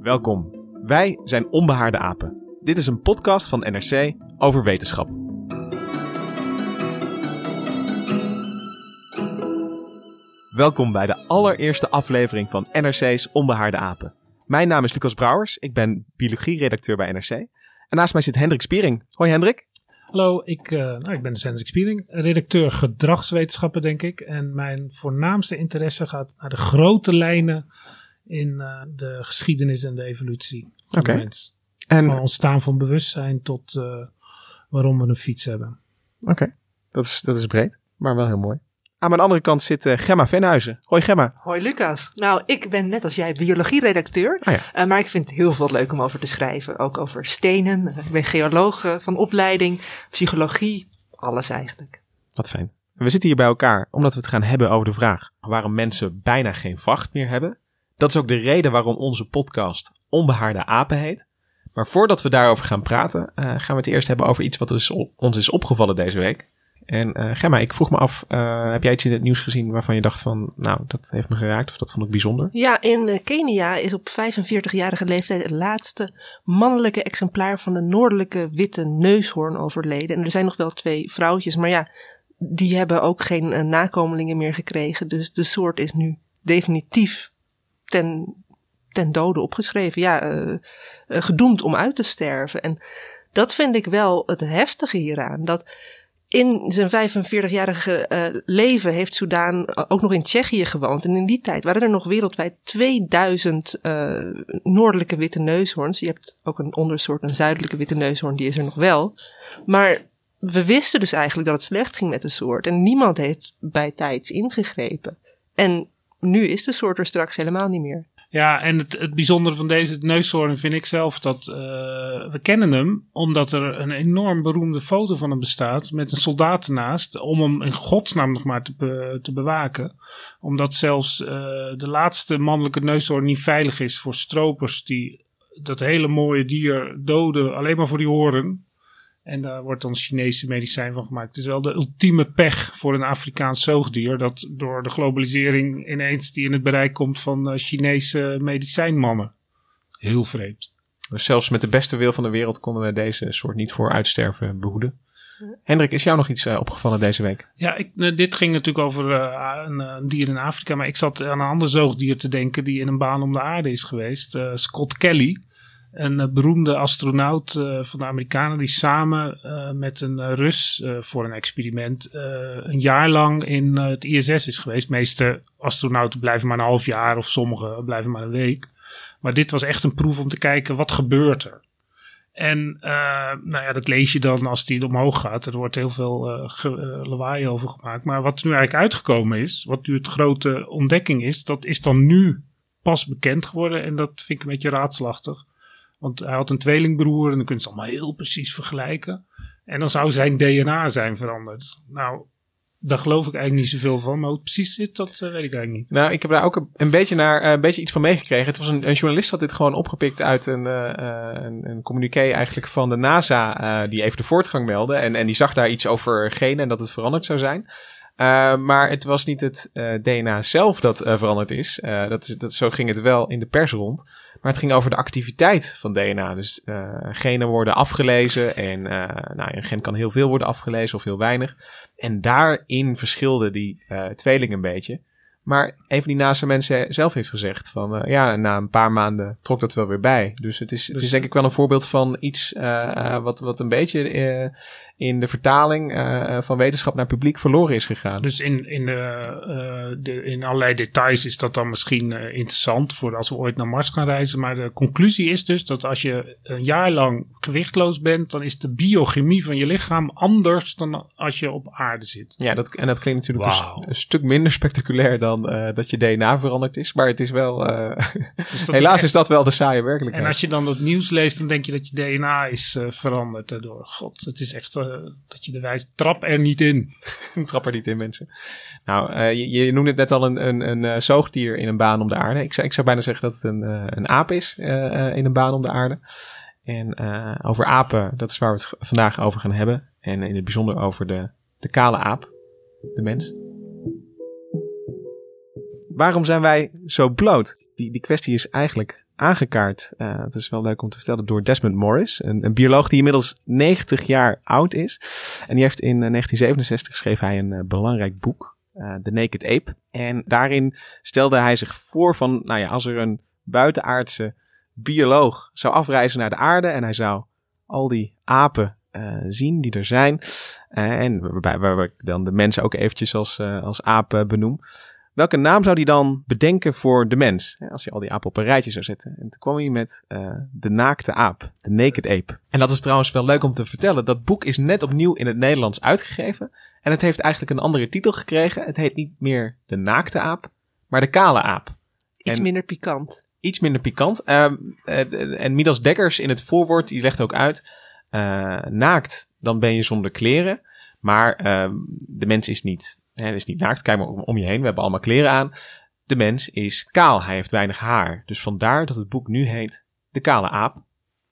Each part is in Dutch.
Welkom. Wij zijn Onbehaarde Apen. Dit is een podcast van NRC over wetenschap. Welkom bij de allereerste aflevering van NRC's Onbehaarde Apen. Mijn naam is Lucas Brouwers, ik ben biologie-redacteur bij NRC. En naast mij zit Hendrik Spiering. Hoi Hendrik. Hallo, ik, uh, nou, ik ben dus Hendrik Spiering, redacteur gedragswetenschappen denk ik. En mijn voornaamste interesse gaat naar de grote lijnen in uh, de geschiedenis en de evolutie van de mens. En Van ontstaan van bewustzijn tot uh, waarom we een fiets hebben. Oké, dat, is, dat is breed, maar wel heel mooi. Aan mijn andere kant zit uh, Gemma Venhuizen. Hoi Gemma. Hoi Lucas. Nou, ik ben net als jij biologieredacteur. Ja. uh, maar ik vind het heel veel leuk om over te schrijven. Ook over stenen. Ik ben geoloog uh, van opleiding, psychologie, alles eigenlijk. Wat fijn. We zitten hier bij elkaar omdat we het gaan hebben over de vraag waarom mensen bijna geen vacht meer hebben. Dat is ook de reden waarom onze podcast Onbehaarde Apen heet. Maar voordat we daarover gaan praten, uh, gaan we het eerst hebben over iets wat is ons is opgevallen deze week. En uh, Gemma, ik vroeg me af, uh, heb jij iets in het nieuws gezien waarvan je dacht van, nou, dat heeft me geraakt of dat vond ik bijzonder? Ja, in uh, Kenia is op 45-jarige leeftijd het laatste mannelijke exemplaar van de noordelijke witte neushoorn overleden. En er zijn nog wel twee vrouwtjes, maar ja, die hebben ook geen nakomelingen meer gekregen. Dus de soort is nu definitief ten, ten dode opgeschreven. Ja, gedoemd om uit te sterven. En dat vind ik wel het heftige hieraan. Dat in zijn 45-jarige uh, leven heeft Soudaan ook nog in Tsjechië gewoond. En in die tijd waren er nog wereldwijd 2000 uh, noordelijke witte neushoorns. Je hebt ook een ondersoort, een zuidelijke witte neushoorn, die is er nog wel. Maar we wisten dus eigenlijk dat het slecht ging met de soort. En niemand heeft bij tijds ingegrepen. En nu is de soort er straks helemaal niet meer. Ja, en het, het bijzondere van deze neushoorn vind ik zelf dat uh, we kennen hem omdat er een enorm beroemde foto van hem bestaat met een soldaat ernaast om hem in godsnaam nog maar te, te bewaken. Omdat zelfs uh, de laatste mannelijke neushoorn niet veilig is voor stropers die dat hele mooie dier doden alleen maar voor die horen. En daar wordt dan Chinese medicijn van gemaakt. Het is wel de ultieme pech voor een Afrikaans zoogdier. Dat door de globalisering ineens die in het bereik komt van uh, Chinese medicijnmannen. Heel vreemd. Dus zelfs met de beste wil van de wereld konden we deze soort niet voor uitsterven behoeden. Hendrik, is jou nog iets uh, opgevallen deze week? Ja, ik, uh, dit ging natuurlijk over uh, een, een, dier in Afrika. Maar ik zat aan een ander zoogdier te denken die in een baan om de aarde is geweest. Scott Kelly een uh, beroemde astronaut uh, van de Amerikanen die samen uh, met een Rus voor een experiment een jaar lang in het ISS is geweest. Meeste astronauten blijven maar een half jaar of sommigen blijven maar een week. Maar dit was echt een proef om te kijken wat gebeurt er. En nou ja, dat lees je dan als die omhoog gaat. Er wordt heel veel lawaai over gemaakt. Maar wat nu eigenlijk uitgekomen is, wat nu het grote ontdekking is, dat is dan nu pas bekend geworden. En dat vind ik een beetje raadslachtig. Want hij had een tweelingbroer en dan kun je ze allemaal heel precies vergelijken. En dan zou zijn DNA zijn veranderd. Nou, daar geloof ik eigenlijk niet zoveel van. Maar hoe het precies zit, dat uh, weet ik eigenlijk niet. Nou, ik heb daar ook een, beetje, naar, uh, een beetje iets van meegekregen. Het was een, een, journalist had dit gewoon opgepikt uit een, uh, een, een communiqué eigenlijk van de NASA. die even de voortgang meldde. En, en die zag daar iets over genen en dat het veranderd zou zijn. Uh, maar het was niet het uh, DNA zelf dat uh, veranderd is. dat is dat, zo ging het wel in de pers rond. Maar het ging over de activiteit van DNA. Dus genen worden afgelezen. En nou, een gen kan heel veel worden afgelezen of heel weinig. En daarin verschilde die tweeling een beetje. Maar een van die NASA mensen zelf heeft gezegd van ja, na een paar maanden trok dat wel weer bij. Dus het is, dus het is denk ik wel een voorbeeld van iets wat, wat een beetje in de vertaling uh, van wetenschap naar publiek verloren is gegaan. Dus in, in, uh, de, in allerlei details is dat dan misschien interessant voor als we ooit naar Mars gaan reizen. Maar de conclusie is dus dat als je een jaar lang gewichtloos bent, dan is de biochemie van je lichaam anders dan als je op aarde zit. Ja, dat, en dat klinkt natuurlijk wow. een, stuk minder spectaculair dan dat je DNA veranderd is. Maar het is wel. Dus helaas is, dat wel de saaie werkelijkheid. En als je dan dat nieuws leest, dan denk je dat je DNA is veranderd daardoor. God, het is echt dat je de wijze trap er niet in. trap er niet in, mensen. Nou, uh, je, je, noemde het net al een, een, een uh, zoogdier in een baan om de aarde. Ik zou, ik zou bijna zeggen dat het een, uh, een aap is in een baan om de aarde. En over apen, dat is waar we het vandaag over gaan hebben. En in het bijzonder over de, de kale aap, de mens. Waarom zijn wij zo bloot? Die, die kwestie is eigenlijk aangekaart. Uh, het is wel leuk om te vertellen door Desmond Morris, een, een, bioloog die inmiddels 90 jaar oud is. En die heeft in 1967 eh, schreef hij een uh, belangrijk boek, The Naked Ape. En daarin stelde hij zich voor van, nou ja, als er een buitenaardse bioloog zou afreizen naar de aarde en hij zou al die apen zien die er zijn. en waarbij waar ik dan de mensen ook eventjes als, als apen benoem. Welke naam zou hij dan bedenken voor de mens? Als je al die apen op een rijtje zou zetten. En toen kwam hij met uh, de naakte aap, de naked ape. En dat is trouwens wel leuk om te vertellen. Dat boek is net opnieuw in het Nederlands uitgegeven. En het heeft eigenlijk een andere titel gekregen. Het heet niet meer de naakte aap, maar de kale aap. Iets minder pikant. Iets minder pikant. Uh, en Midas Dekkers in het voorwoord, die legt ook uit. Uh, naakt, dan ben je zonder kleren. Maar ehm, de mens is niet hij is niet naakt, kijk maar om, je heen. We hebben allemaal kleren aan. De mens is kaal, hij heeft weinig haar. Dus vandaar dat het boek nu heet De Kale Aap.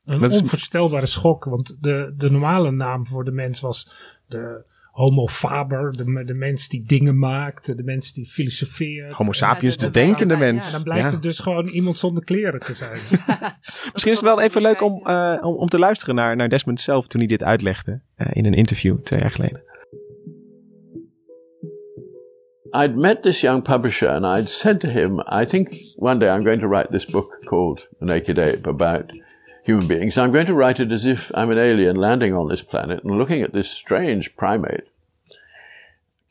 Een onvoorstelbare schok, want de, de normale naam voor de mens was de homo faber, de, de mens die dingen maakt, de mens die filosofeert. Homo sapiens, de, denkende mens. Ja, dan blijkt het dus gewoon iemand zonder kleren te zijn. Misschien is het wel even leuk om, uh, om, om te luisteren naar, naar Desmond zelf toen hij dit uitlegde uh, in een interview twee jaar geleden. I'd met this young publisher and I'd said to him, I think one day I'm going to write this book called The Naked Ape about human beings. I'm going to write it as if I'm an alien landing on this planet and looking at this strange primate,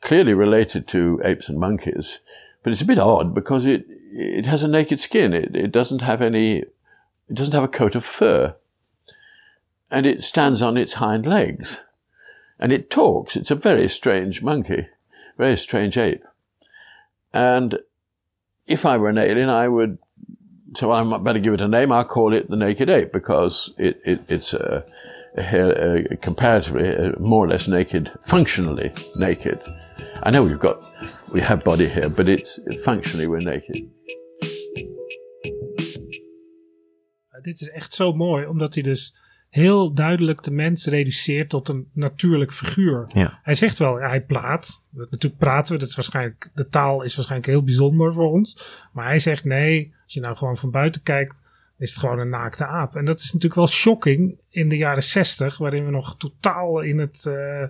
clearly related to apes and monkeys. But it's a bit odd because it, it has a naked skin. It, it doesn't have any, it doesn't have a coat of fur. And it stands on its hind legs. And it talks. It's a very strange monkey, very strange ape. And if I were an alien, I would, so I might better give it a name. I'll call it the naked ape because it, it it's a, a, a comparatively a more or less naked, functionally naked. I know we've got, we have body here, but it's functionally we're naked. Dit is echt zo mooi, omdat hij dus heel duidelijk de mens reduceert tot een natuurlijk figuur. Ja. Hij zegt wel, hij praat. Natuurlijk praten we, dat is waarschijnlijk, de taal is waarschijnlijk heel bijzonder voor ons. Maar hij zegt nee, als je nou gewoon van buiten kijkt, is het gewoon een naakte aap. En dat is natuurlijk wel shocking in de jaren zestig, waarin we nog totaal in het uh,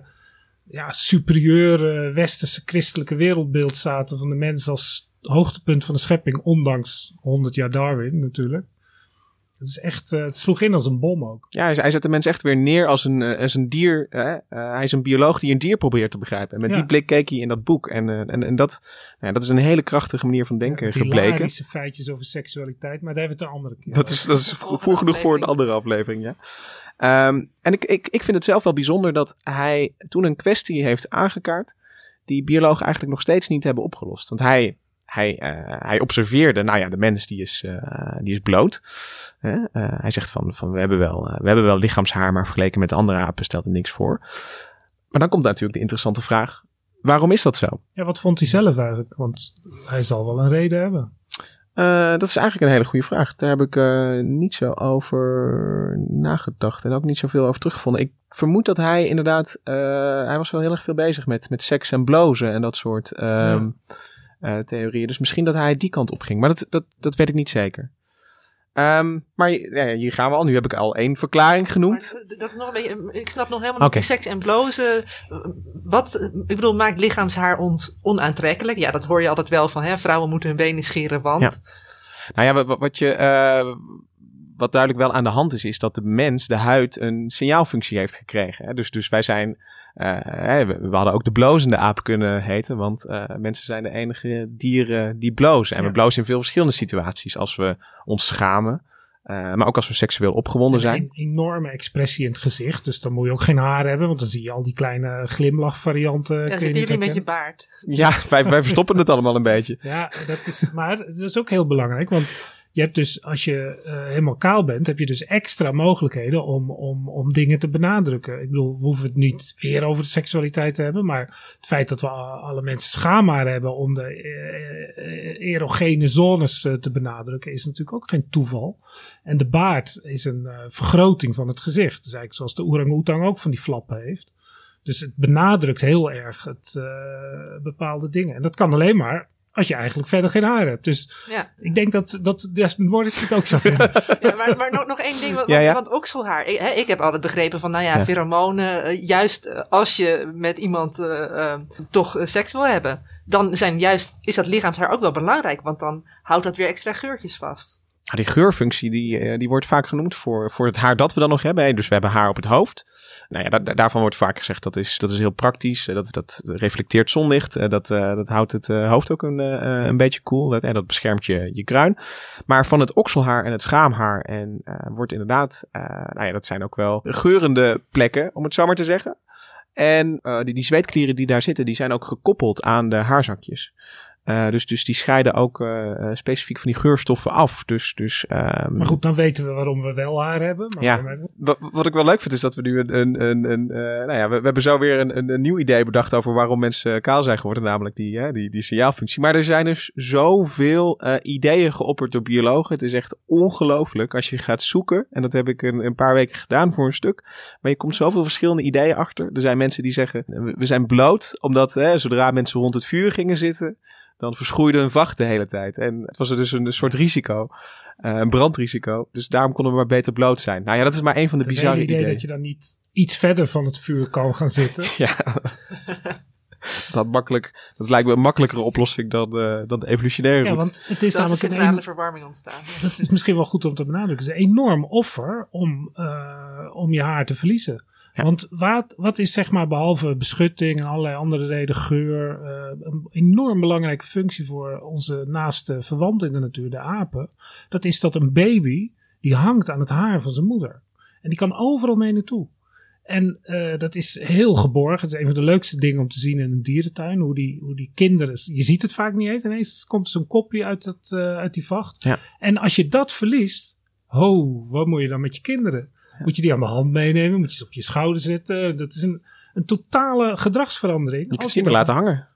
ja, superieure westerse christelijke wereldbeeld zaten van de mens als hoogtepunt van de schepping, ondanks 100 jaar Darwin natuurlijk. Het, is echt, uh, het sloeg in als een bom ook. Ja, hij, hij zet de mens echt weer neer als een, uh, als een dier. Uh, hij is een bioloog die een dier probeert te begrijpen. En met die blik keek hij in dat boek. En, en, en dat, nou, dat is een hele krachtige manier van denken ja, gebleken. feitjes over seksualiteit, maar daar hebben we het een andere keer. Dat is, dat is vroeg genoeg voor een andere aflevering, ja. Um, en ik, ik, ik vind het zelf wel bijzonder dat hij toen een kwestie heeft aangekaart die biologen eigenlijk nog steeds niet hebben opgelost. Want hij hij, uh, hij observeerde, nou ja, de mens die is, uh, die is bloot. Uh, hij zegt van, van we, hebben wel, we hebben wel lichaamshaar, maar vergeleken met de andere apen stelt er niks voor. Maar dan komt natuurlijk de interessante vraag, waarom is dat zo? Ja, wat vond hij zelf eigenlijk? Want hij zal wel een reden hebben. dat is eigenlijk een hele goede vraag. Daar heb ik niet zo over nagedacht en ook niet zoveel over teruggevonden. Ik vermoed dat hij inderdaad, hij was wel heel erg veel bezig met, met seks en blozen en dat soort... Ja ehm, uh, theorieën. Dus misschien dat hij die kant op ging. Maar dat, dat, dat weet ik niet zeker. Um, maar ja, hier gaan we al. Nu heb ik al één verklaring genoemd. Maar dat is nog een beetje, ik snap nog helemaal okay. niet seks en blozen. Wat, ik bedoel, maakt lichaamshaar ons onaantrekkelijk? Ja, dat hoor je altijd wel van, hè, vrouwen moeten hun benen scheren, want... Ja. Nou ja, wat, wat je... Uh, wat duidelijk wel aan de hand is, is dat de mens, de huid, een signaalfunctie heeft gekregen. Hè? Dus, dus wij zijn, we, we, hadden ook de blozende aap kunnen heten, want uh, mensen zijn de enige dieren die blozen. En ja. we blozen in veel verschillende situaties. Als we ons schamen, uh, maar ook als we seksueel opgewonden zijn. Een enorme expressie in het gezicht. Dus dan moet je ook geen haar hebben. Want dan zie je al die kleine glimlachvarianten. Ja, zitten jullie met je baard. Ja, wij, wij verstoppen het allemaal een beetje. Ja, dat is, maar dat is ook heel belangrijk. Want je hebt dus, als je uh, helemaal kaal bent, heb je dus extra mogelijkheden om, om, om dingen te benadrukken. Ik bedoel, we hoeven het niet weer over de seksualiteit te hebben, maar het feit dat we alle mensen schaamhaar hebben om de uh, erogene zones te benadrukken, is natuurlijk ook geen toeval. En de baard is een vergroting van het gezicht. Dus eigenlijk zoals de orang-oetang ook van die flappen heeft. Dus het benadrukt heel erg het, bepaalde dingen. En dat kan alleen maar als je eigenlijk verder geen haar hebt. Dus ja. ik denk dat, dat Desmond Morris het ook zou vinden. ja, maar, maar nog, nog één ding, want, ja, ja. want okselhaar. Ik, hè, ik heb altijd begrepen van, nou ja, pheromonen, uh, juist uh, als je met iemand uh, toch seks wil hebben, dan zijn juist, is dat lichaamshaar ook wel belangrijk, want dan houdt dat weer extra geurtjes vast. Ja, die geurfunctie die, die wordt vaak genoemd voor, voor het haar dat we dan nog hebben. Dus we hebben haar op het hoofd. Nou ja, da daarvan wordt vaak gezegd dat is, dat is heel praktisch. Dat, dat reflecteert zonlicht. Dat, uh, dat houdt het hoofd ook een, een beetje. Cool. Dat, dat beschermt je, je kruin. Maar van het okselhaar en het schaamhaar en wordt inderdaad, nou ja, dat zijn ook wel geurende plekken, om het zo maar te zeggen. En die, die zweetklieren die daar zitten, die zijn ook gekoppeld aan de haarzakjes. Uh, dus, dus die scheiden ook uh, specifiek van die geurstoffen af. Dus, dus, um, maar goed, dan weten we waarom we wel haar hebben. Maar ja, wat, wat ik wel leuk vind is dat we nu een, een, een, een uh, nou ja, we, we, hebben zo weer een, een, een, nieuw idee bedacht over waarom mensen kaal zijn geworden. Namelijk die, hè, die, die signaalfunctie. Maar er zijn dus zoveel ideeën geopperd door biologen. Het is echt ongelooflijk als je gaat zoeken. En dat heb ik een, een paar weken gedaan voor een stuk. Maar je komt zoveel verschillende ideeën achter. Er zijn mensen die zeggen, we zijn bloot. Omdat hè, zodra mensen rond het vuur gingen zitten dan verschroeide hun vacht de hele tijd. En het was er dus een, soort risico, uh, een brandrisico. Dus daarom konden we maar beter bloot zijn. Nou ja, dat is maar een van de het bizarre idee ideeën. dat je dan niet iets verder van het vuur kan gaan zitten. ja. dat, makkelijk, dat lijkt me een makkelijkere oplossing dan, uh, dan de evolutionaire Ja, want het is namelijk is centrale verwarming ontstaan. Dat is misschien wel goed om te benadrukken. Het is een enorm offer om, uh, om je haar te verliezen. Ja. Want wat, wat is zeg maar behalve beschutting en allerlei andere redenen, geur, uh, een enorm belangrijke functie voor onze naaste verwanten in de natuur, de apen. Dat is dat een baby, die hangt aan het haar van zijn moeder. En die kan overal mee naartoe. En uh, dat is heel geborgen. Het is een van de leukste dingen om te zien in een dierentuin. Hoe die, hoe die kinderen. Je ziet het vaak niet eens. Ineens komt zo'n kopje uit, het, uh, uit die vacht. Ja. En als je dat verliest. Ho, wat moet je dan met je kinderen? Moet je die aan de hand meenemen? Moet je ze op je schouder zetten? Dat is een, een totale gedragsverandering. Je kunt ze niet meer laten hangen.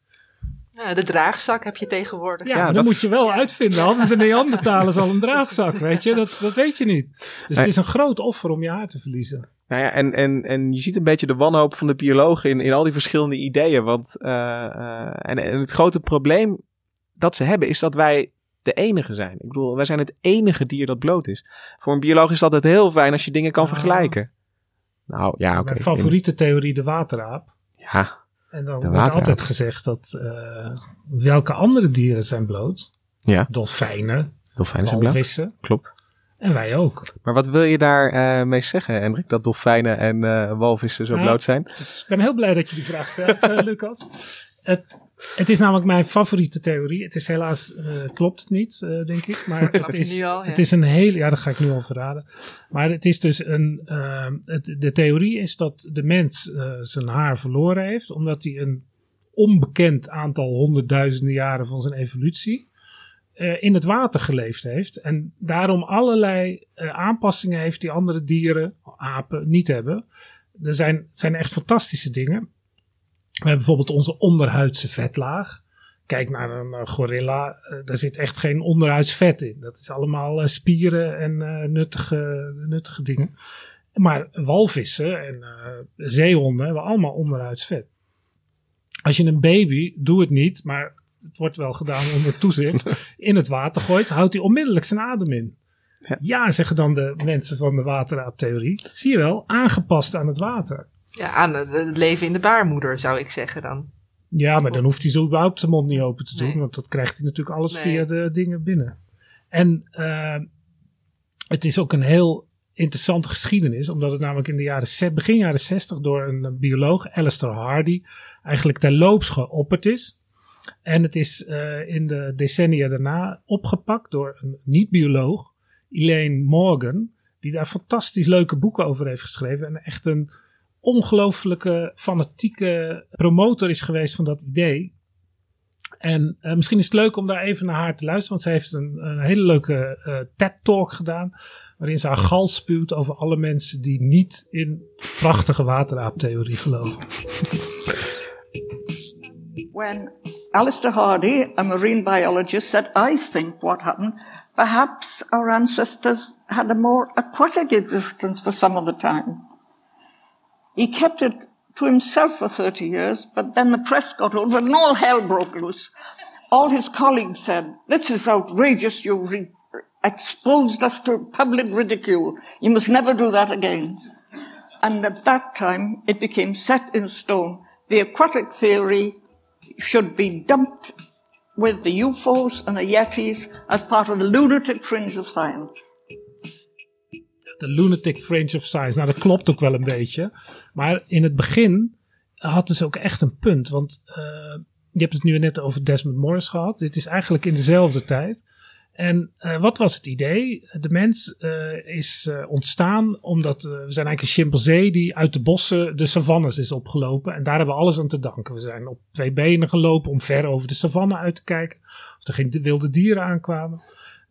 Ja, de draagzak heb je tegenwoordig. Ja, dat moet je wel ja. uitvinden. Hadden de Neandertalers al een draagzak, weet je? Dat, dat weet je niet. Dus het is een groot offer om je haar te verliezen. Nou ja, en, en, en je ziet een beetje de wanhoop van de biologen in, in al die verschillende ideeën. Want, uh, uh, en, en het grote probleem dat ze hebben is dat wij de enige zijn. Ik bedoel, wij zijn het enige dier dat bloot is. Voor een bioloog is dat altijd heel fijn als je dingen kan Ah. vergelijken. Nou ja, oké. Mijn favoriete theorie, de wateraap. Ja, En dan wordt altijd gezegd dat uh, welke andere dieren zijn bloot? ja. Dolfijnen, Dolfijnen zijn bloot. walvissen Klopt. en wij ook. Maar wat wil je daar uh, mee zeggen, Hendrik? Dat dolfijnen en uh, walvissen zo Nou, bloot zijn? Dus ik ben heel blij dat je die vraag stelt, eh, Lucas. Het, het is namelijk mijn favoriete theorie. Het is helaas, uh, klopt het niet, uh, denk ik. Maar het is, al, het is een hele, ja, dat ga ik nu al verraden. Maar het is dus een, uh, het, de theorie is dat de mens uh, zijn haar verloren heeft, omdat hij een onbekend aantal honderdduizenden jaren van zijn evolutie in het water geleefd heeft. En daarom allerlei aanpassingen heeft die andere dieren, apen, niet hebben. Er zijn, zijn echt fantastische dingen. We hebben bijvoorbeeld onze onderhuidse vetlaag. Kijk naar een uh, gorilla, uh, daar zit echt geen onderhuids vet in. Dat is allemaal uh, spieren en nuttige, nuttige dingen. Maar walvissen en zeehonden hebben allemaal onderhuids vet. Als je een baby, doe het niet, maar het wordt wel gedaan onder toezicht, in het water gooit, houdt hij onmiddellijk zijn adem in. Ja. ja, zeggen dan de mensen van de wateraaptheorie. Zie je wel, aangepast aan het water. Ja, aan het leven in de baarmoeder zou ik zeggen dan. Ja, maar dan hoeft hij zo überhaupt zijn mond niet open te doen. Nee. Want dat krijgt hij natuurlijk alles Nee. via de dingen binnen. En uh, het is ook een heel interessante geschiedenis, omdat het namelijk in de jaren, begin jaren 60 door een eh, bioloog, Alistair Hardy, eigenlijk terloops geopperd is. En het is eh, in de decennia daarna opgepakt door een niet-bioloog, Elaine Morgan, die daar fantastisch leuke boeken over heeft geschreven. En echt een ongelooflijke fanatieke promotor is geweest van dat idee. En eh, misschien is het leuk om daar even naar haar te luisteren, want zij heeft een, hele leuke eh, TED-talk gedaan. Waarin ze haar gal spuwt over alle mensen die niet in prachtige wateraaptheorie geloven. when Alistair Hardy, a marine biologist, said, I think what happened, perhaps our ancestors had a more aquatic existence for some of the time. He kept it to himself for 30 years, but then the press got it and all hell broke loose. All his colleagues said, this is outrageous, you've re- exposed us to public ridicule. You must never do that again. And at that time, it became set in stone. The aquatic theory should be dumped with the UFOs and the Yetis as part of the lunatic fringe of science. De lunatic fringe of science. Nou, dat klopt ook wel een beetje. Maar in het begin hadden ze ook echt een punt. Want eh, je hebt het nu net over Desmond Morris gehad. Dit is eigenlijk in dezelfde tijd. En eh, wat was het idee? De mens eh, is ontstaan omdat we zijn eigenlijk een chimpansee die uit de bossen de savannes is opgelopen. En daar hebben we alles aan te danken. We zijn op twee benen gelopen om ver over de savanne uit te kijken. Of er geen wilde dieren aankwamen.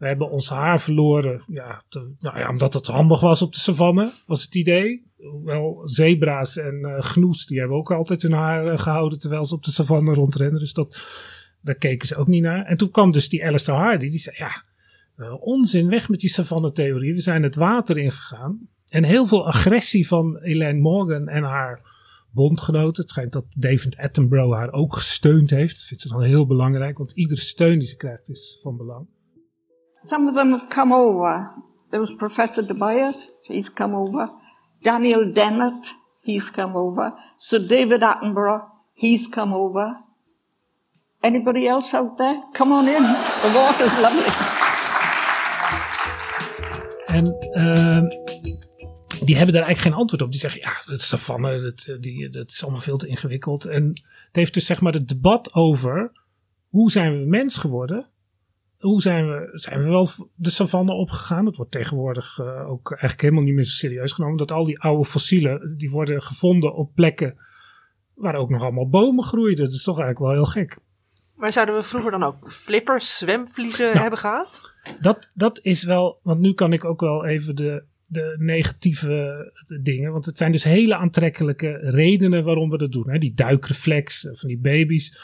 We hebben ons haar verloren, ja, nou ja, omdat het handig was op de savanne, was het idee. Hoewel zebra's en eh gnoes, die hebben ook altijd hun haar eh, gehouden terwijl ze op de savanne rondrennen. Dus dat, daar keken ze ook niet naar. En toen kwam dus die Alistair Hardy, die zei, ja, eh, onzin, weg met die savanne-theorie. We zijn het water ingegaan. En heel veel agressie van Elaine Morgan en haar bondgenoten. Het schijnt dat David Attenborough haar ook gesteund heeft. Dat vindt ze dan heel belangrijk, want iedere steun die ze krijgt is van belang. Some of them have come over. There was Professor Tobias, he's come over. Daniel Dennett, he's come over. Sir David Attenborough, he's come over. Anybody else out there? Come on in. The water's lovely. En ehm, die hebben daar eigenlijk geen antwoord op. Die zeggen, ja, dat is savanne, dat, eh, die, dat is allemaal veel te ingewikkeld. En het heeft dus zeg maar het debat over hoe zijn we mens geworden? Hoe zijn we, zijn we wel de savanne opgegaan? Dat wordt tegenwoordig eh, ook eigenlijk helemaal niet meer zo serieus genomen. Dat al die oude fossielen, die worden gevonden op plekken waar ook nog allemaal bomen groeiden. Dat is toch eigenlijk wel heel gek. Maar zouden we vroeger dan ook flippers, zwemvliezen Nou. hebben gehad? Dat, dat is wel, want nu kan ik ook wel even de, de negatieve dingen. Want het zijn dus hele aantrekkelijke redenen waarom we dat doen. Hè? Die duikreflex eh, van die baby's.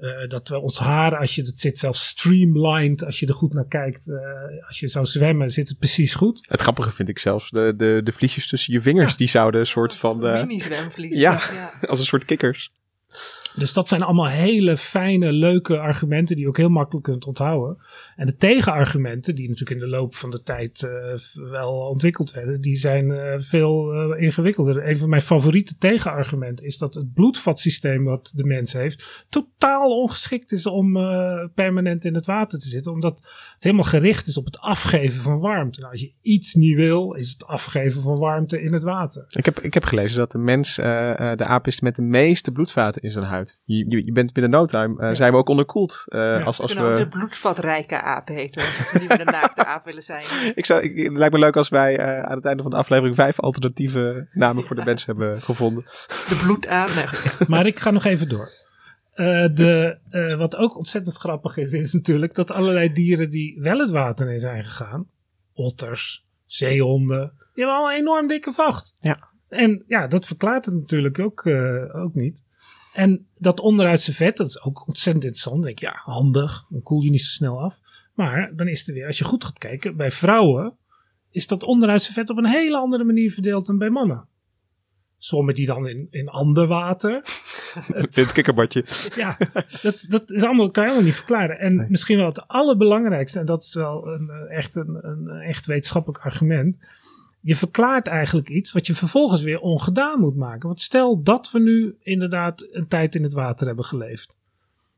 Eh, dat we ons haar, als je, het zit zelfs streamlined, als je er goed naar kijkt. eh, als je zou zwemmen, zit het precies goed. Het grappige vind ik zelfs de, de, de vliesjes tussen je vingers. Die zouden een soort van... eh, Mini-zwemvliezen. ja, als een soort kikkers. Dus dat zijn allemaal hele fijne, leuke argumenten die je ook heel makkelijk kunt onthouden. En de tegenargumenten, die natuurlijk in de loop van de tijd eh, wel ontwikkeld werden, die zijn eh, veel eh, ingewikkelder. Een van mijn favoriete tegenargumenten is dat het bloedvatsysteem wat de mens heeft, totaal ongeschikt is om permanent in het water te zitten. Omdat het helemaal gericht is op het afgeven van warmte. Nou, als je iets niet wil, is het afgeven van warmte in het water. Ik heb, ik heb gelezen dat de mens de aap is met de meeste bloedvaten in zijn huid. Je, je, je bent binnen no time, eh, zijn we ook onderkoeld. eh, als, We als kunnen ook we, de bloedvatrijke aap heten. Als we niet meer de naakte aap willen zijn. ik zou, ik, het lijkt me leuk als wij eh, aan het einde van de aflevering vijf alternatieve namen voor de mens hebben gevonden. De bloedaap. Nee. Maar ik ga nog even door. Eh, de, eh, wat ook ontzettend grappig is, is natuurlijk dat allerlei dieren die wel het water in zijn gegaan, otters, zeehonden, die hebben allemaal een enorm dikke vacht. Ja. En ja, dat verklaart het natuurlijk ook, eh, ook niet. En dat onderuitse vet, dat is ook ontzettend interessant. Dan denk je, ja, handig, dan koel je niet zo snel af. Maar dan is er weer, als je goed gaat kijken, bij vrouwen is dat onderuitse vet op een hele andere manier verdeeld dan bij mannen. Zwommen die dan in, in ander water? Dit kikkerbadje. Ja, dat, dat is allemaal, kan je helemaal niet verklaren. En misschien wel het allerbelangrijkste, en dat is wel een, eh, echt een, een echt wetenschappelijk argument. Je verklaart eigenlijk iets wat je vervolgens weer ongedaan moet maken. Want stel dat we nu inderdaad een tijd in het water hebben geleefd.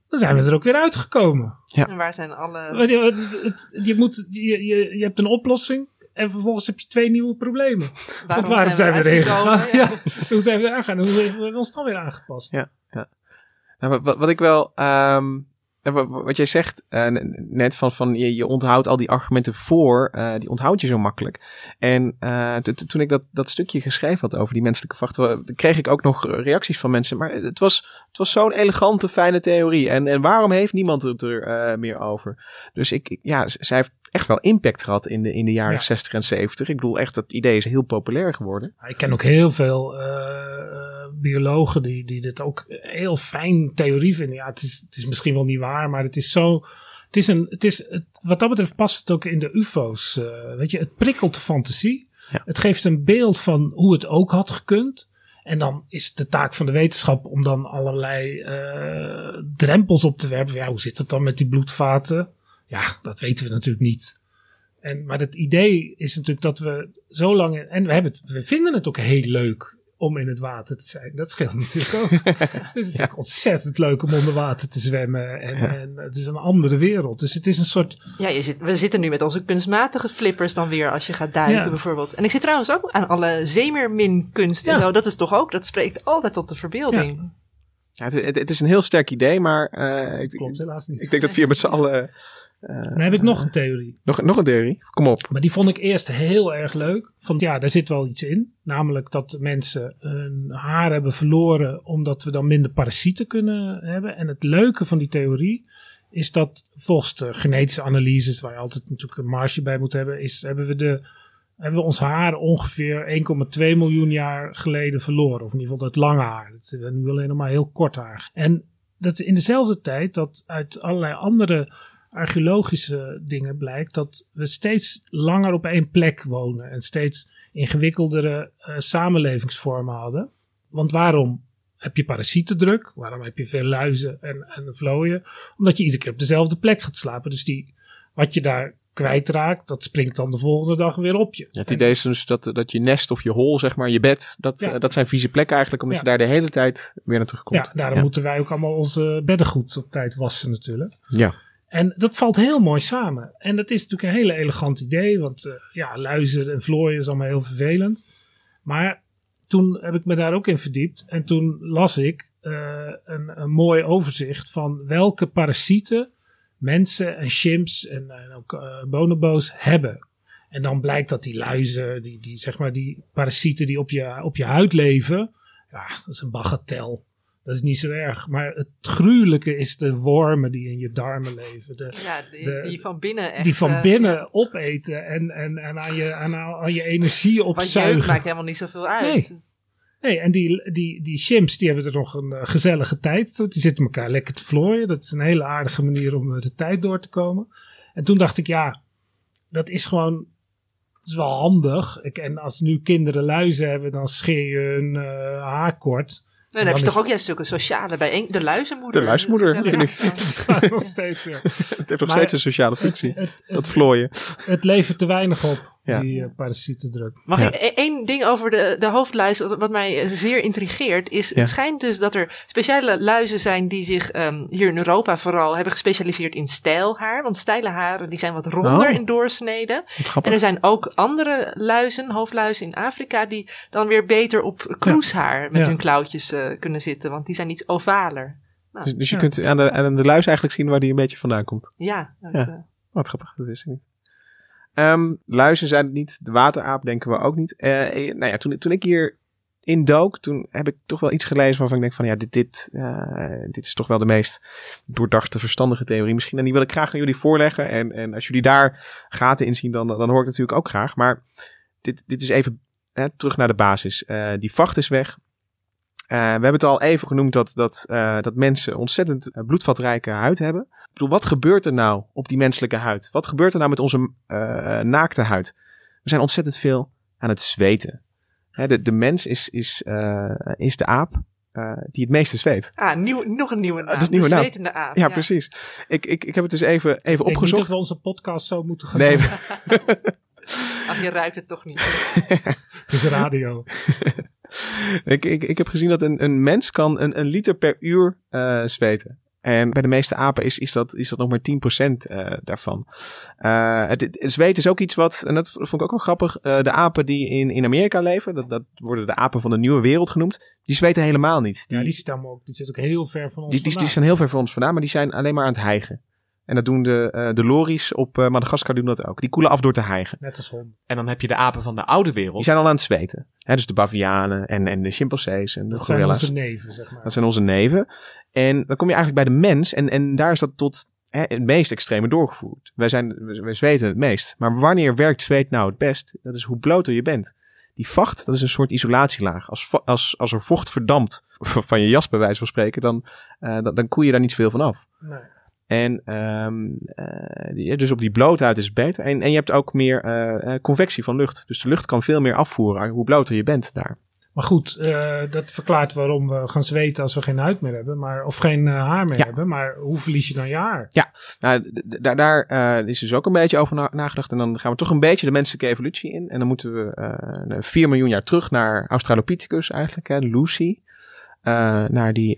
Dan zijn we er ook weer uitgekomen. En waar zijn alle... Je, het- het- je, moet, je, je, je hebt een oplossing. En vervolgens heb je twee nieuwe problemen. Waarom Want waarom zijn we, zijn we erin gegaan? Ja. Hoe zijn we er aangegaan? Hoe hebben we ons dan weer aangepast? Ja. Nou, wat, wat ik wel. ehm, eh, wat jij zegt eh, net van, van je, je onthoudt al die argumenten voor, eh, die onthoud je zo makkelijk. En eh, toen ik dat, dat stukje geschreven had over die menselijke factor, kreeg ik ook nog reacties van mensen. Maar het was, het was zo'n elegante, fijne theorie. En, en waarom heeft niemand het er meer over? Dus ik, ja, zij heeft echt wel impact gehad in de, in de jaren Ja. 60 en 70. Ik bedoel, echt, dat idee is heel populair geworden. Ik ken ook heel veel eh, biologen die, die dit ook heel fijn theorie vinden. Ja, het is, het is misschien wel niet waar, maar het is zo. Het is een, het is, het, wat dat betreft past het ook in de UFO's. eh, weet je, het prikkelt de fantasie. Ja. Het geeft een beeld van hoe het ook had gekund. En dan is de taak van de wetenschap om dan allerlei eh, drempels op te werpen. Ja, hoe zit het dan met die bloedvaten? Ja, dat weten we natuurlijk niet. En, maar het idee is natuurlijk dat we zo lang. En we, hebben het, we vinden het ook heel leuk om in het water te zijn. Dat scheelt natuurlijk ook. het is natuurlijk ontzettend leuk om onder water te zwemmen. En, en het is een andere wereld. Dus het is een soort. Ja, je zit, we zitten nu met onze kunstmatige flippers dan weer als je gaat duiken Ja. bijvoorbeeld. En ik zit trouwens ook aan alle zeemerminkunst en zo. Dat is toch ook, dat spreekt altijd tot de verbeelding. Ja, het, het, het is een heel sterk idee, maar eh, ik, Klopt helaas niet. ik denk dat we hier met z'n allen... Dan heb ik nog een theorie. Nog, nog een theorie? Kom op. Maar die vond ik eerst heel erg leuk. Want ja, daar zit wel iets in. Namelijk dat mensen hun haar hebben verloren omdat we dan minder parasieten kunnen hebben. En het leuke van die theorie is dat volgens de genetische analyses, waar je altijd natuurlijk een marge bij moet hebben, is hebben we, de, hebben we ons haar ongeveer 1,2 miljoen jaar geleden verloren. Of in ieder geval het lange haar. Het is nu alleen nog maar heel kort haar. En dat is in dezelfde tijd dat uit allerlei andere archeologische dingen blijkt dat we steeds langer op één plek wonen en steeds ingewikkeldere eh, samenlevingsvormen hadden. Want waarom heb je parasietendruk? Waarom heb je veel luizen en, en vlooien? Omdat je iedere keer op dezelfde plek gaat slapen. Dus die, wat je daar kwijtraakt, dat springt dan de volgende dag weer op je. Het idee is dus dat, dat je nest of je hol, zeg maar, je bed, dat, Ja. eh, dat zijn vieze plekken eigenlijk, omdat Ja. je daar de hele tijd weer naar terugkomt. Ja, daarom ja. moeten wij ook allemaal onze beddengoed op tijd wassen natuurlijk. Ja. En dat valt heel mooi samen. En dat is natuurlijk een hele elegant idee, want eh, ja, luizen en vlooien is allemaal heel vervelend. Maar toen heb ik me daar ook in verdiept en toen las ik eh, een, een mooi overzicht van welke parasieten mensen en chimps en, en ook eh, bonobo's hebben. En dan blijkt dat die luizen, die, die, zeg maar die parasieten die op je, op je huid leven, ja, dat is een bagatel. Dat is niet zo erg. Maar het gruwelijke is de wormen die in je darmen leven. De, Ja, die, De- die van binnen echt. die van eh, binnen opeten en, en, en aan, je, aan, aan je energie Want jeuk opzuigen. maakt helemaal niet zoveel uit. Nee, en die, die, die chimps die hebben er nog een eh, gezellige tijd. Die zitten elkaar lekker te vlooien. Dat is een hele aardige manier om eh, de tijd door te komen. En toen dacht ik, ja, dat is gewoon dat is wel handig. Ik, en als nu kinderen luizen hebben, dan scheer je hun eh, haar kort. Nee, dan heb je toch ook juist zulke sociale bijeen. De luizenmoeder. De luizenmoeder, ja. Dat staat nog steeds, ja. Het heeft nog Maar steeds een sociale functie. het, dat het, vlooien. het levert te weinig op, Ja. die eh, parasietendruk. Mag Ja. ik e- één ding over de, de hoofdluis, wat mij eh, zeer intrigeert, is Ja. het schijnt dus dat er speciale luizen zijn die zich ehm, hier in Europa vooral hebben gespecialiseerd in stijlhaar. Want steile haren die zijn wat ronder Oh. in doorsneden. Wat En grappig. er zijn ook andere luizen, hoofdluizen in Afrika, die dan weer beter op kroeshaar met Ja. hun klauwtjes eh, kunnen zitten. Want die zijn iets ovaler. Dus, dus je Ja. kunt aan de, aan de luis eigenlijk zien waar die een beetje vandaan komt. Ja, dat, Ja. eh, Wat grappig, dat ik niet. Ehm, luizen zijn het niet. De wateraap denken we ook niet. Eh, nou ja, toen, toen ik hier in dook, toen heb ik toch wel iets gelezen waarvan ik denk van ja, dit, dit, eh, dit is toch wel de meest doordachte, verstandige theorie misschien. En die wil ik graag aan jullie voorleggen. En, en als jullie daar gaten in zien, dan, dan hoor ik natuurlijk ook graag. Maar dit, dit is even hè, terug naar de basis. Die vacht is weg. Eh, we hebben het al even genoemd dat, dat, eh, dat mensen ontzettend eh, bloedvatrijke huid hebben. Ik bedoel, wat gebeurt er nou op die menselijke huid? Wat gebeurt er nou met onze eh, naakte huid? We zijn ontzettend veel aan het zweten. Hè, de, de mens is, is, eh, is de aap eh, die het meeste zweet. ah, nieuw, nog een nieuwe naam. dat is een nieuwe de naam. zwetende aap. Ja, precies. Ik, ik, ik heb het dus even, even Ik denk niet dat opgezocht. we onze podcast zo moeten gaan Nee, doen. Ach, je ruikt het toch niet. Het is radio. ik, ik, ik heb gezien dat een, een mens kan een, een liter per uur eh zweten. En bij de meeste apen is, is, dat, is dat nog maar 10% eh daarvan. Eh, het, het zweet is ook iets wat, en dat vond ik ook wel grappig, de apen die in, in Amerika leven, dat, dat worden de apen van de nieuwe wereld genoemd, die zweten helemaal niet. Die, Ja, die stammen ook, die zitten ook heel ver van ons die, die, die zijn heel ver van ons vandaan, maar die zijn alleen maar aan het hijgen. En dat doen de, eh, de lories op eh, Madagaskar doen dat ook. Die koelen af door te hijgen. Net als honden. En dan heb je de apen van de oude Die wereld. zijn al aan het zweten. Hè, dus de bavianen en, en de chimpansees en de Dat zijn gorilla's. onze neven, zeg maar. Dat zijn onze neven. En dan kom je eigenlijk bij de mens. En, en daar is dat tot hè, het meest extreme doorgevoerd. Wij, zijn, wij zweten het meest. Maar wanneer werkt zweet nou het best? Dat is hoe bloter je bent. Die vacht, dat is een soort isolatielaag. Als, als, als er vocht verdampt van je jas bij wijze van spreken, dan, eh, dan, dan koel je daar niet zoveel van af. Nee. En ehm, eh, die- dus op die blootheid is het beter. En, en je hebt ook meer eh, eh, convectie van lucht. Dus de lucht kan veel meer afvoeren hoe bloter je bent daar. Maar goed, dat verklaart waarom we gaan zweten als we geen huid meer hebben. Maar, of geen haar meer Ja. hebben. Maar hoe verlies je dan je haar? Nou, d- d- daar, daar is dus ook een beetje over na- nagedacht. En dan gaan we toch een beetje de menselijke evolutie in. En dan moeten we eh 4 miljoen jaar terug naar Australopithecus eigenlijk, hè, Lucy. Naar die.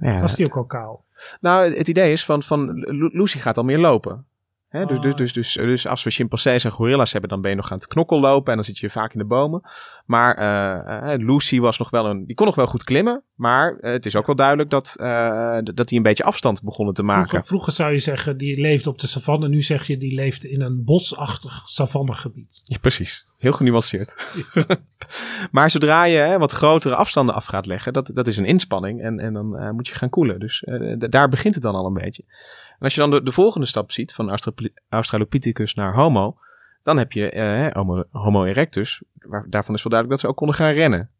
ja, Was die ook al kaal? Nou, het idee is van, van Lu- Lucy gaat al meer lopen. Hè, dus, Ah. dus, dus, dus, dus als we chimpansees en gorilla's hebben, dan ben je nog aan het knokkel lopen en dan zit je vaak in de bomen. Maar eh, Lucy was nog wel een, die kon nog wel goed klimmen, maar het is ook wel duidelijk dat, d- dat hij een beetje afstand begonnen te maken. Vroeger, vroeger zou je zeggen, die leeft op de savanne. Nu zeg je, die leeft in een bosachtig savannegebied. Ja, precies. Heel genuanceerd. maar zodra je hè, wat grotere afstanden af gaat leggen, dat, dat is een inspanning en, en dan eh, moet je gaan koelen. Dus eh, daar begint het dan al een beetje. En als je dan de, de volgende stap ziet, van Austra- Australopithecus naar Homo, dan heb je eh, homo, homo erectus. Waar, daarvan is wel duidelijk dat ze ook konden gaan rennen.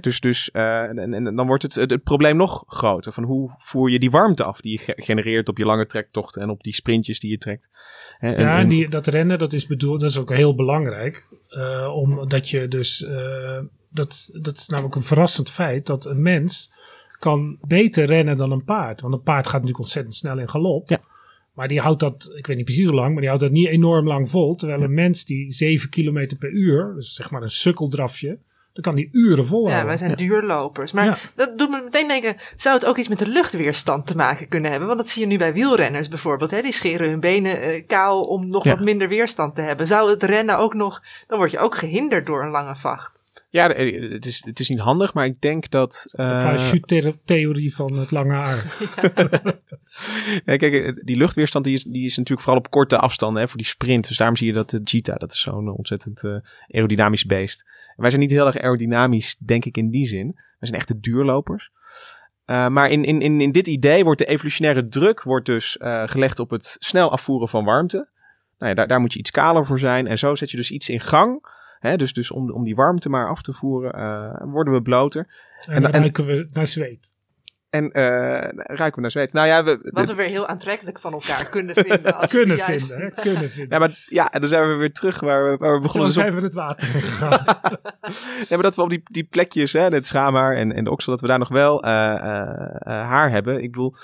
Dus dus eh, en, en dan wordt het, het, het probleem nog groter. Van hoe voer je die warmte af die je ge- genereert op je lange trektochten en op die sprintjes die je trekt. Hè, en- Ja, en- die, dat rennen, dat is bedoeld, dat is ook heel belangrijk. eh, omdat je dus, eh, dat, dat is namelijk een verrassend feit, dat een mens kan beter rennen dan een paard. Want een paard gaat natuurlijk ontzettend snel in galop. Ja. Maar die houdt dat, ik weet niet precies hoe lang, maar die houdt dat niet enorm lang vol. Terwijl een mens die 7 km per uur, dus zeg maar een sukkeldrafje, dan kan die uren volhouden. Ja, wij zijn duurlopers. Maar Ja. dat doet me meteen denken, zou het ook iets met de luchtweerstand te maken kunnen hebben? Want dat zie je nu bij wielrenners bijvoorbeeld. Hè? Die scheren hun benen eh, kaal om nog Ja. wat minder weerstand te hebben. Zou het rennen ook nog, dan word je ook gehinderd door een lange vacht. Ja, eh, het is, het is niet handig, maar ik denk dat. De eh, parachute-theorie van het lange haar. ja, kijk, die luchtweerstand die is, die is natuurlijk vooral op korte afstanden hè, voor die sprint. Dus daarom zie je dat de cheetah, dat is zo'n ontzettend eh, aerodynamisch beest. Wij zijn niet heel erg aerodynamisch, denk ik, in die zin. Wij zijn echte duurlopers. Eh, maar in, in, in, in dit idee wordt de evolutionaire druk wordt dus eh, gelegd op het snel afvoeren van warmte. Nou ja, daar, daar moet je iets kaler voor zijn. En zo zet je dus iets in gang. Hè, dus dus om, om die warmte maar af te voeren, eh, worden we bloter. En dan en- ruiken we naar zweet. En eh, ruiken we naar zweet. Nou ja, we, Wat we weer heel aantrekkelijk van elkaar kunnen vinden. Als Kunnen we juist- vinden, hè? Kunnen vinden. ja, maar, ja, en dan zijn we weer terug waar we, waar we Zo begonnen. Dus op, zijn we het water gegaan. ja, maar dat we op die, die plekjes, hè, het schaamhaar en, en de oksel, dat we daar nog wel eh, eh, haar hebben. Ik bedoel,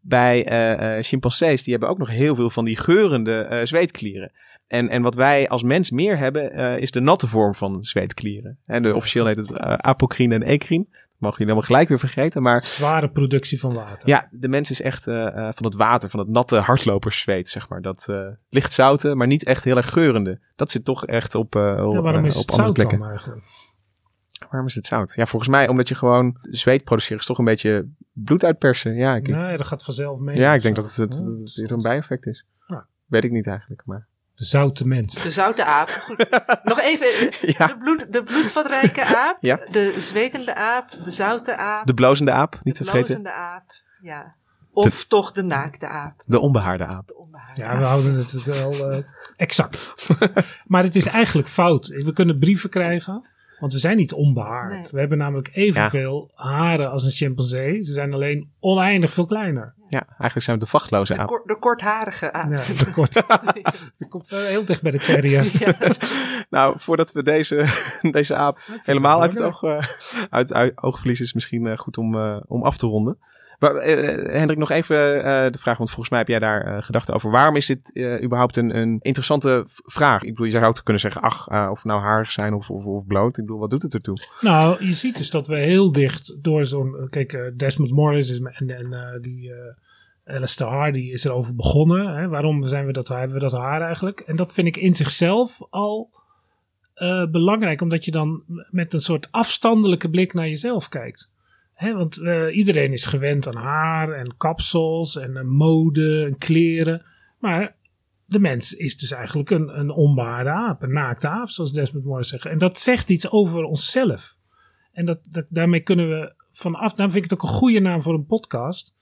bij eh, eh, chimpansees, die hebben ook nog heel veel van die geurende eh, zweetklieren. En, en wat wij als mens meer hebben, eh, is de natte vorm van zweetklieren. En de, officieel heet het eh, apocrine en ecrine. Mogen jullie helemaal gelijk weer vergeten. Maar Zware productie van water. ja, de mens is echt eh, eh, van het water, van het natte hardloperszweet, zeg maar. Dat eh licht zouten, maar niet echt heel erg geurende. Dat zit toch echt op, op, Ja, waarom is op het andere zout plekken. dan eigenlijk? Waarom is het zout? Ja, volgens mij omdat je gewoon zweet produceren is toch een beetje bloed uitpersen. Ja, ik, Nee, dat gaat vanzelf mee. ja, ik denk zo. dat het, het, eerder een bijeffect is. Ja. Weet ik niet eigenlijk, maar... De zoute mens. De zoute aap. Goed. Nog even. Ja. De, bloed, de bloedvatrijke aap. Ja. De zwetende aap. De zoute aap. De blozende aap, niet te de vergeten. blozende aap. Ja. Of toch de naakte aap. De onbehaarde aap. De onbehaarde Ja, aap. we houden het wel eh, exact. maar het is eigenlijk fout. We kunnen brieven krijgen, want we zijn niet onbehaard. Nee. We hebben namelijk evenveel haren als een chimpansee. Ze zijn alleen oneindig veel kleiner. Ja, eigenlijk zijn we de vachtloze De, aap. kort- de kortharige aap. Ja, dat, kort, dat komt wel heel dicht bij de terrier. Ja, Nou, voordat we deze, deze aap helemaal uit het oog, eh, uit, uit oog verliezen, is misschien eh, goed om, eh, om af te ronden. Maar, eh, Hendrik, nog even eh, de vraag, want volgens mij heb jij daar eh, gedachten over. Waarom is dit eh, überhaupt een, een interessante vraag? Ik bedoel, je zou ook kunnen zeggen, ach, eh, of nou haarig zijn of, of, of bloot. Ik bedoel, wat doet het ertoe? Nou, je ziet dus dat we heel dicht door zo'n... Kijk, eh, Desmond Morris is, en, en eh, die eh Alistair Hardy is erover begonnen. Hè? Waarom zijn we dat, hebben we dat haar eigenlijk? En dat vind ik in zichzelf al eh, belangrijk. Omdat je dan met een soort afstandelijke blik naar jezelf kijkt. Hè? Want eh, iedereen is gewend aan haar en kapsels en eh, mode en kleren. Maar de mens is dus eigenlijk een, een onbehaarde aap, een naakte aap, zoals Desmond Morris zegt. En dat zegt iets over onszelf. En dat, dat, daarmee kunnen we vanaf, daarom vind ik het ook een goede naam voor een podcast.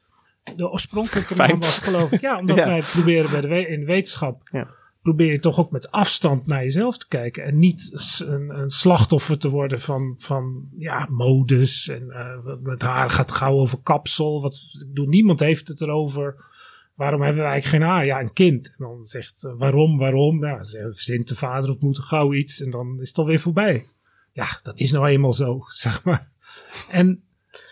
De oorspronkelijke naam was geloof ik, ja, omdat Ja. wij proberen bij de in de wetenschap, Ja. Probeer je toch ook met afstand naar jezelf te kijken. En niet een, een slachtoffer te worden van, van ja, modes. En eh, met haar gaat gauw over kapsel. Wat, ik bedoel, niemand heeft het erover. Waarom hebben we eigenlijk geen haar? Ja, een kind. En dan zegt waarom, waarom? Ja, verzint de vader of moeder gauw iets en dan is het alweer voorbij. Ja, dat is nou eenmaal zo, zeg maar. En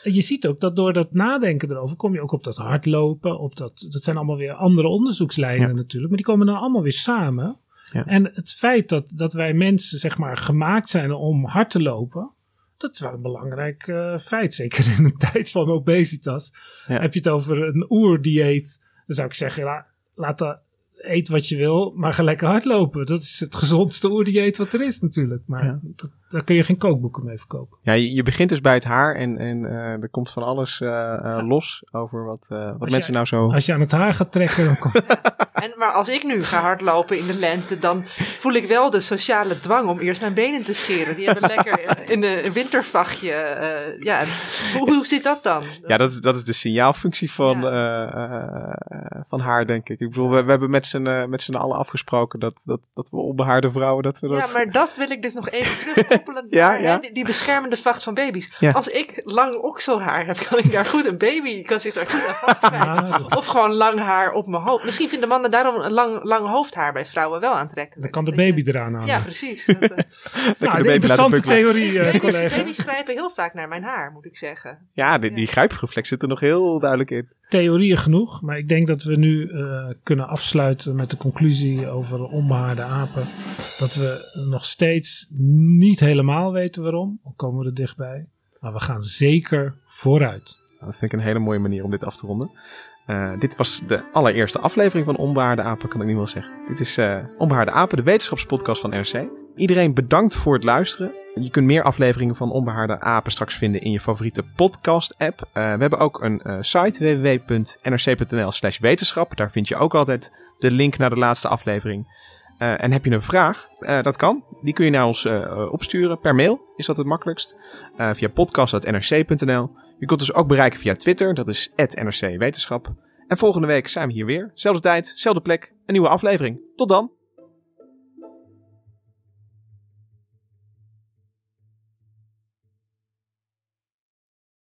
je ziet ook dat door dat nadenken erover kom je ook op dat hardlopen. Op dat, dat zijn allemaal weer andere onderzoekslijnen Ja. natuurlijk. Maar die komen dan allemaal weer samen. Ja. En het feit dat, dat wij mensen zeg maar gemaakt zijn om hard te lopen. Dat is wel een belangrijk eh, feit. Zeker in een tijd van obesitas. Ja. Heb je het over een oerdieet. Dan zou ik zeggen, la, laat dat, eet wat je wil, maar ga lekker hardlopen. Dat is het gezondste oerdieet wat er is natuurlijk. Maar Ja. dat, daar kun je geen kookboeken mee verkopen. Ja, je, je begint dus bij het haar en, en eh, er komt van alles eh, eh, los over wat, eh, wat mensen nou zo... Als je aan het haar gaat trekken, dan komt maar als ik nu ga hardlopen in de lente, dan voel ik wel de sociale dwang om eerst mijn benen te scheren. Die hebben lekker in een wintervachtje. eh, ja, hoe, hoe zit dat dan? Ja, dat is, dat is de signaalfunctie van, Ja. eh, eh, van haar, denk ik. Ik bedoel, we, we hebben met z'n met z'n allen afgesproken dat, dat, dat we onbehaarde vrouwen, dat we dat... Ja, maar dat wil ik dus nog even terugkoppelen Ja, naar ja. hè, die, die beschermende vacht van baby's. Ja. Als ik lang okselhaar heb, kan ik daar goed een baby, kan zich daar goed aan dat- Of gewoon lang haar op mijn hoofd. Misschien vinden mannen daarom een lang, lang hoofdhaar bij vrouwen wel aantrekkelijk. dan kan de baby eraan aan. Ja, precies. Dat, eh, nou, de interessante theorie, eh, baby's, collega. baby's grijpen heel vaak naar mijn haar, moet ik zeggen. Ja, die, die grijpreflex zit er nog heel duidelijk in. Theorieën genoeg, maar ik denk dat we nu eh, kunnen afsluiten met de conclusie over onbehaarde apen. Dat we nog steeds niet helemaal weten waarom, al komen we er dichtbij. Maar we gaan zeker vooruit. Dat vind ik een hele mooie manier om dit af te ronden. Eh, dit was de allereerste aflevering van Onbehaarde Apen, kan ik niet wel zeggen. Dit is eh Onbehaarde Apen, de wetenschapspodcast van RC. Iedereen bedankt voor het luisteren. Je kunt meer afleveringen van Onbehaarde Apen straks vinden in je favoriete podcast-app. Eh, we hebben ook een site, www.nrc.nl slash wetenschap. Daar vind je ook altijd de link naar de laatste aflevering. En heb je een vraag? Dat kan. Die kun je naar ons opsturen. Per mail is dat het makkelijkst. Via podcast.nrc.nl. Je kunt ons ook bereiken via Twitter. Dat is @nrc wetenschap. En volgende week zijn we hier weer. Zelfde tijd, plek. Een nieuwe aflevering. Tot dan.